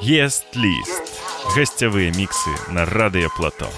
Есть лист. Гостевые миксы на Радио Плато.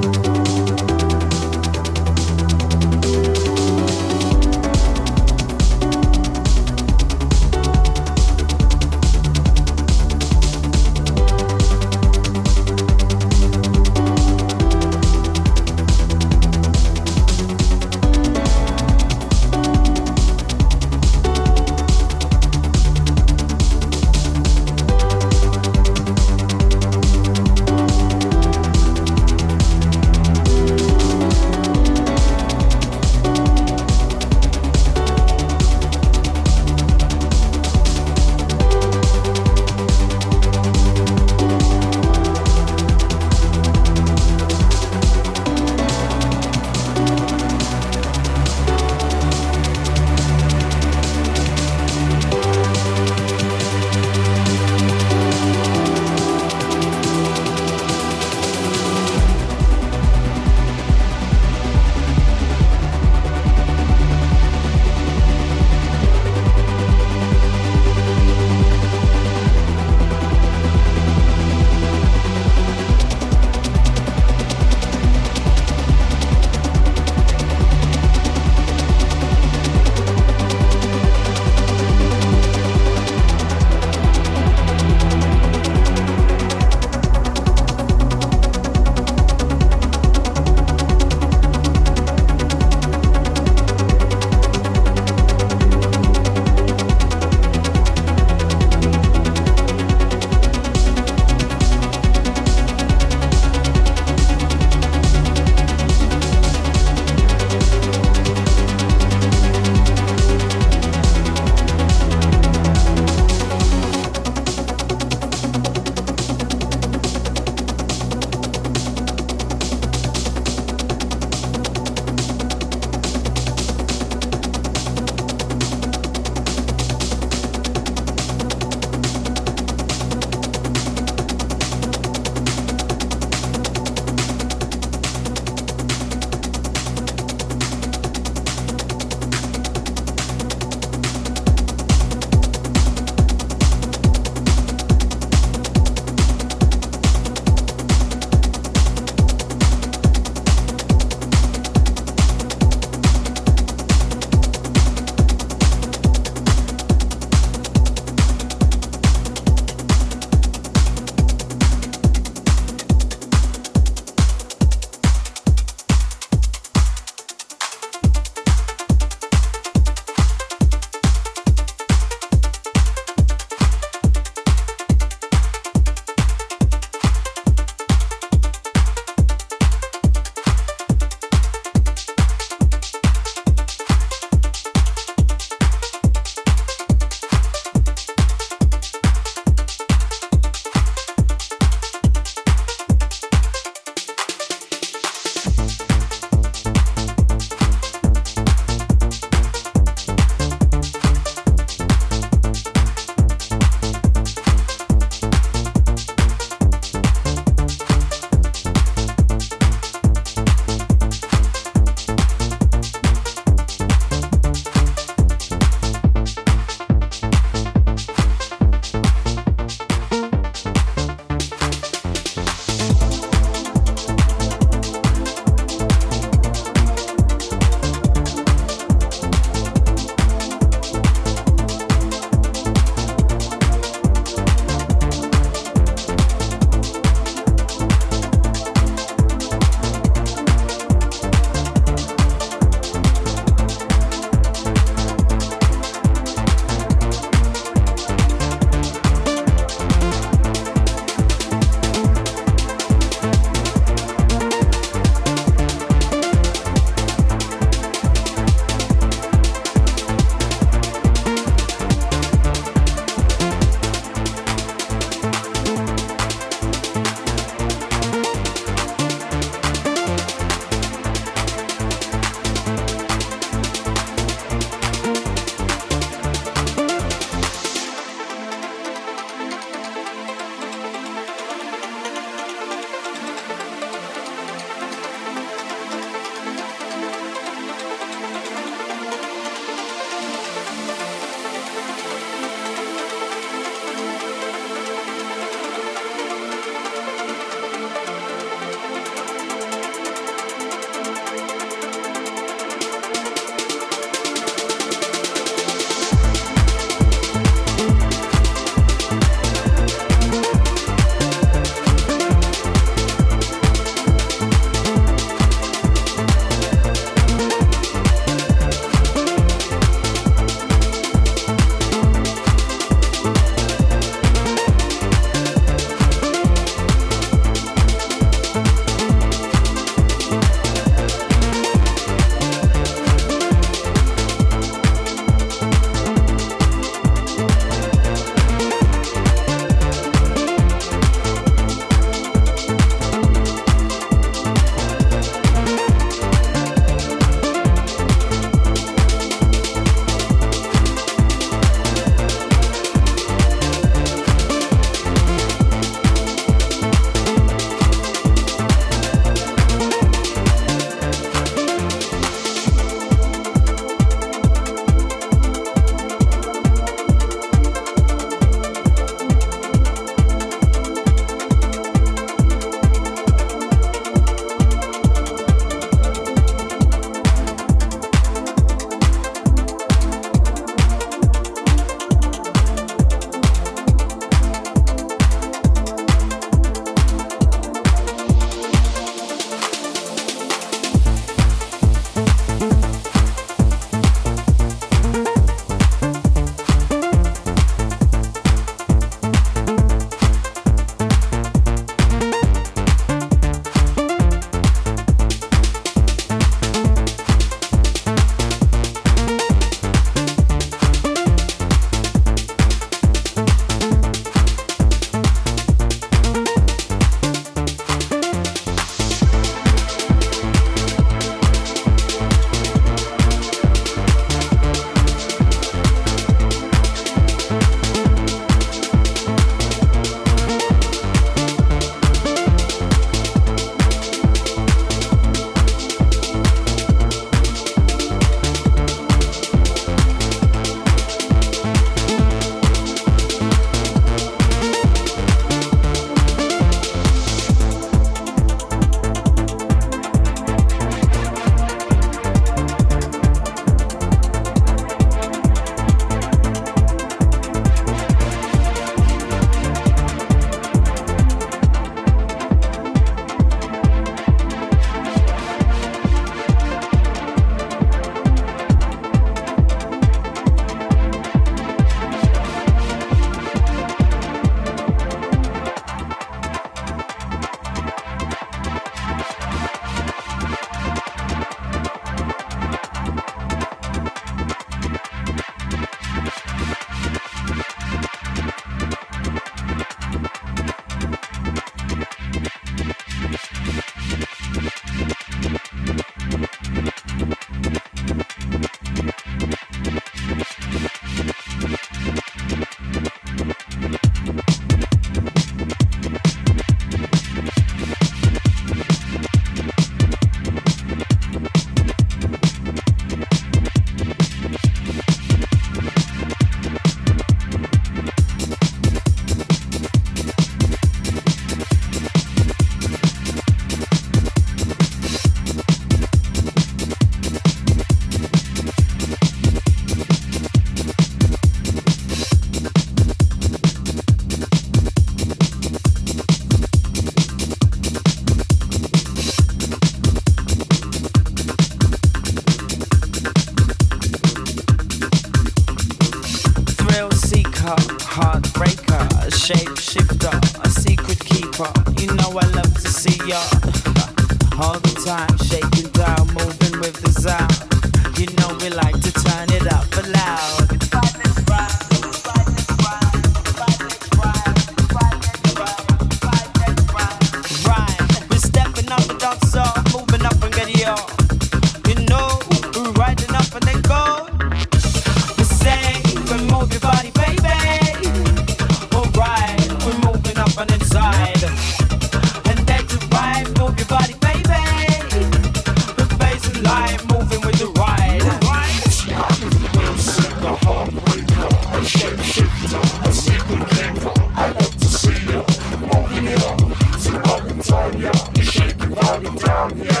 Yeah.